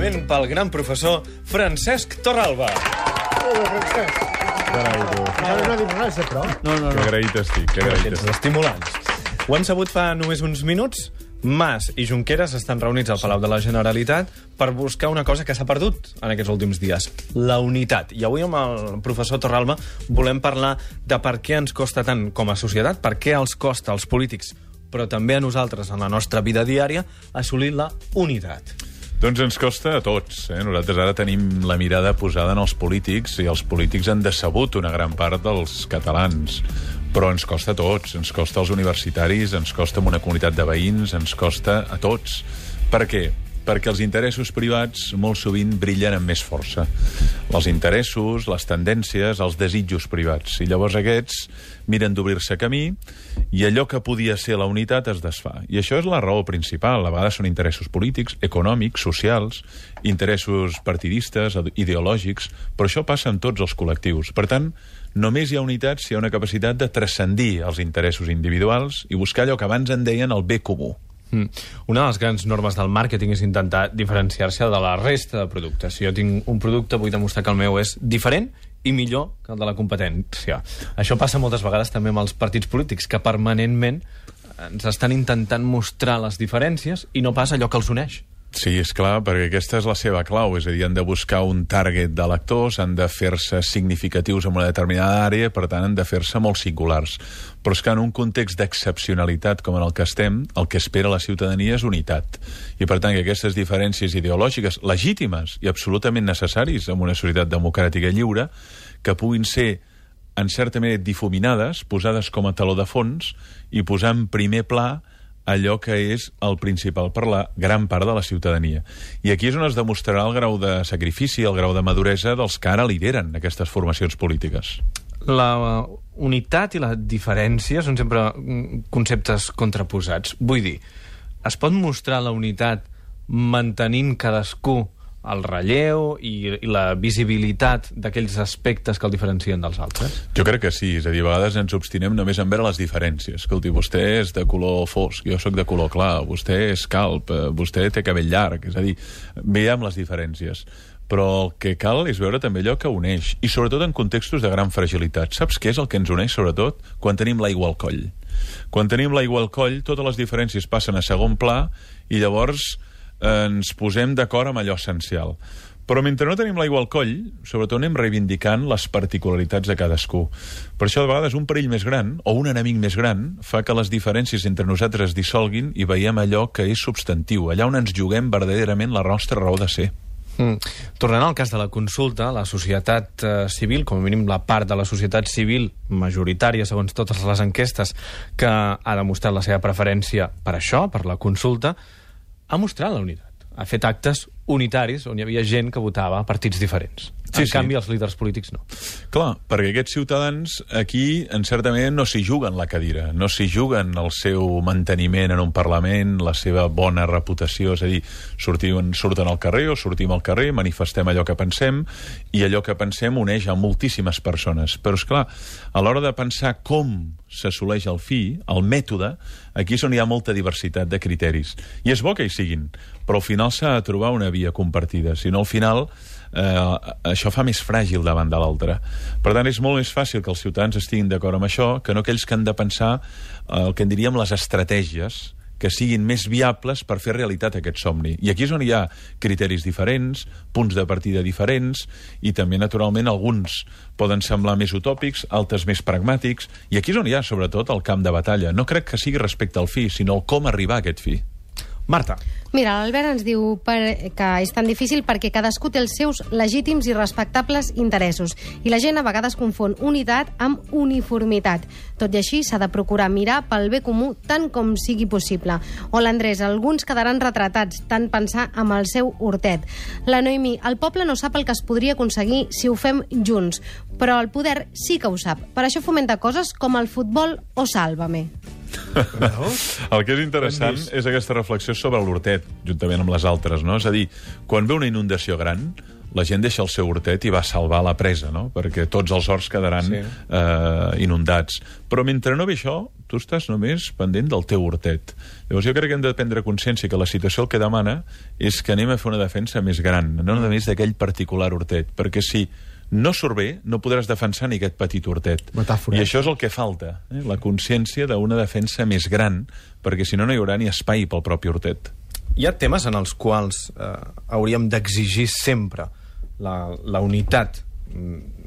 aplaudiment pel gran professor Francesc Torralba. Carai, tu. Encara no dic res, eh, però. No, no, Que no. agraït estic, que agraït estic. estimulants. Ho han sabut fa només uns minuts? Mas i Junqueras estan reunits al Palau de la Generalitat per buscar una cosa que s'ha perdut en aquests últims dies, la unitat. I avui amb el professor Torralba volem parlar de per què ens costa tant com a societat, per què els costa als polítics, però també a nosaltres en la nostra vida diària, assolir la unitat. Doncs ens costa a tots. Eh? Nosaltres ara tenim la mirada posada en els polítics i els polítics han decebut una gran part dels catalans. Però ens costa a tots. Ens costa als universitaris, ens costa a una comunitat de veïns, ens costa a tots. Per què? Perquè els interessos privats molt sovint brillen amb més força. Els interessos, les tendències, els desitjos privats. I llavors aquests miren d'obrir-se camí i allò que podia ser la unitat es desfà. I això és la raó principal. A vegades són interessos polítics, econòmics, socials, interessos partidistes, ideològics, però això passa en tots els col·lectius. Per tant, només hi ha unitat si hi ha una capacitat de transcendir els interessos individuals i buscar allò que abans en deien el bé comú. Mm. Una de les grans normes del màrqueting és intentar diferenciar-se de la resta de productes. Si jo tinc un producte, vull demostrar que el meu és diferent i millor que el de la competència. Això passa moltes vegades també amb els partits polítics, que permanentment ens estan intentant mostrar les diferències i no pas allò que els uneix. Sí, és clar, perquè aquesta és la seva clau, és a dir, han de buscar un target de lectors, han de fer-se significatius en una determinada àrea, per tant, han de fer-se molt singulars. Però és que en un context d'excepcionalitat com en el que estem, el que espera la ciutadania és unitat. I, per tant, que aquestes diferències ideològiques legítimes i absolutament necessaris en una societat democràtica i lliure, que puguin ser en certa manera difuminades, posades com a taló de fons i posar en primer pla allò que és el principal per la gran part de la ciutadania. I aquí és on es demostrarà el grau de sacrifici, el grau de maduresa dels que ara lideren aquestes formacions polítiques. La unitat i la diferència són sempre mm, conceptes contraposats. Vull dir, es pot mostrar la unitat mantenint cadascú el relleu i, i la visibilitat d'aquells aspectes que el diferencien dels altres? Jo crec que sí, és a dir, a vegades ens obstinem només en veure les diferències. Escolti, vostè és de color fosc, jo sóc de color clar, vostè és calp, eh, vostè té cabell llarg, és a dir, veiem les diferències però el que cal és veure també allò que uneix, i sobretot en contextos de gran fragilitat. Saps què és el que ens uneix, sobretot? Quan tenim l'aigua al coll. Quan tenim l'aigua al coll, totes les diferències passen a segon pla i llavors ens posem d'acord amb allò essencial. Però mentre no tenim l'aigua al coll, sobretot anem reivindicant les particularitats de cadascú. Per això, de vegades, un perill més gran, o un enemic més gran, fa que les diferències entre nosaltres es dissolguin i veiem allò que és substantiu, allà on ens juguem verdaderament la nostra raó de ser. Mm. Tornant al cas de la consulta, la societat eh, civil, com a mínim la part de la societat civil majoritària, segons totes les enquestes, que ha demostrat la seva preferència per això, per la consulta, ha mostrat la unitat. Ha fet actes unitaris on hi havia gent que votava partits diferents. Sí, en sí. canvi, els líders polítics no. Clar, perquè aquests ciutadans aquí, en certa manera, no s'hi juguen la cadira, no s'hi juguen el seu manteniment en un Parlament, la seva bona reputació, és a dir, sortim, surten al carrer o sortim al carrer, manifestem allò que pensem, i allò que pensem uneix a moltíssimes persones. Però, és clar, a l'hora de pensar com s'assoleix el fi, el mètode, aquí és on hi ha molta diversitat de criteris. I és bo que hi siguin, però al final s'ha de trobar una via compartida, si no al final eh, això fa més fràgil davant de l'altre. Per tant, és molt més fàcil que els ciutadans estiguin d'acord amb això que no aquells que han de pensar eh, el que en diríem les estratègies que siguin més viables per fer realitat aquest somni. I aquí és on hi ha criteris diferents, punts de partida diferents, i també, naturalment, alguns poden semblar més utòpics, altres més pragmàtics, i aquí és on hi ha, sobretot, el camp de batalla. No crec que sigui respecte al fi, sinó com arribar a aquest fi. Marta. Mira, l'Albert ens diu per, que és tan difícil perquè cadascú té els seus legítims i respectables interessos i la gent a vegades confon unitat amb uniformitat. Tot i així, s'ha de procurar mirar pel bé comú tant com sigui possible. O l'Andrés, alguns quedaran retratats, tant pensar amb el seu hortet. La Noemi, el poble no sap el que es podria aconseguir si ho fem junts, però el poder sí que ho sap. Per això fomenta coses com el futbol o Sálvame. El que és interessant és aquesta reflexió sobre l'hortet, juntament amb les altres, no? És a dir, quan ve una inundació gran, la gent deixa el seu hortet i va salvar la presa, no? Perquè tots els horts quedaran Sí. eh, inundats. Però mentre no ve això, tu estàs només pendent del teu hortet. Llavors jo crec que hem de prendre consciència que la situació el que demana és que anem a fer una defensa més gran, no només d'aquell particular hortet, perquè si no surt bé, no podràs defensar ni aquest petit hortet. Metàfora. I això és el que falta, eh? la consciència d'una defensa més gran, perquè si no no hi haurà ni espai pel propi hortet. Hi ha temes en els quals eh, hauríem d'exigir sempre la, la unitat, mm,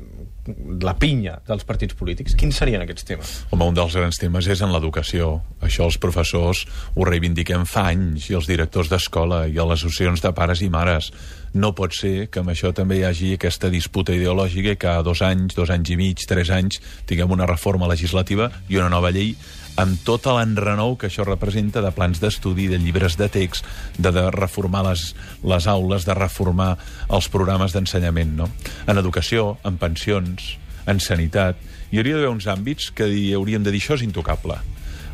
la pinya dels partits polítics. Quins serien aquests temes? Home, un dels grans temes és en l'educació. Això els professors ho reivindiquem fa anys, i els directors d'escola, i a les associacions de pares i mares. No pot ser que amb això també hi hagi aquesta disputa ideològica que a dos anys, dos anys i mig, tres anys, tinguem una reforma legislativa i una nova llei amb tot l'enrenou que això representa de plans d'estudi, de llibres de text, de, de reformar les, les aules, de reformar els programes d'ensenyament. No? En educació, en pensions, en sanitat... Hi hauria d'haver uns àmbits que hi hauríem de dir això és intocable.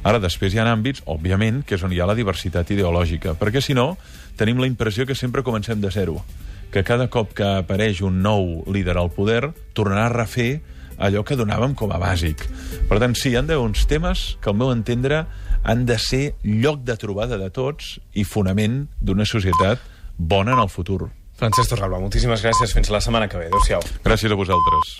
Ara, després hi ha àmbits, òbviament, que és on hi ha la diversitat ideològica, perquè si no, tenim la impressió que sempre comencem de zero, que cada cop que apareix un nou líder al poder, tornarà a refer allò que donàvem com a bàsic. Per tant, sí, hi d'haver uns temes que, al meu entendre, han de ser lloc de trobada de tots i fonament d'una societat bona en el futur. Francesc Torralba, moltíssimes gràcies. Fins la setmana que ve. Adéu-siau. Gràcies a vosaltres.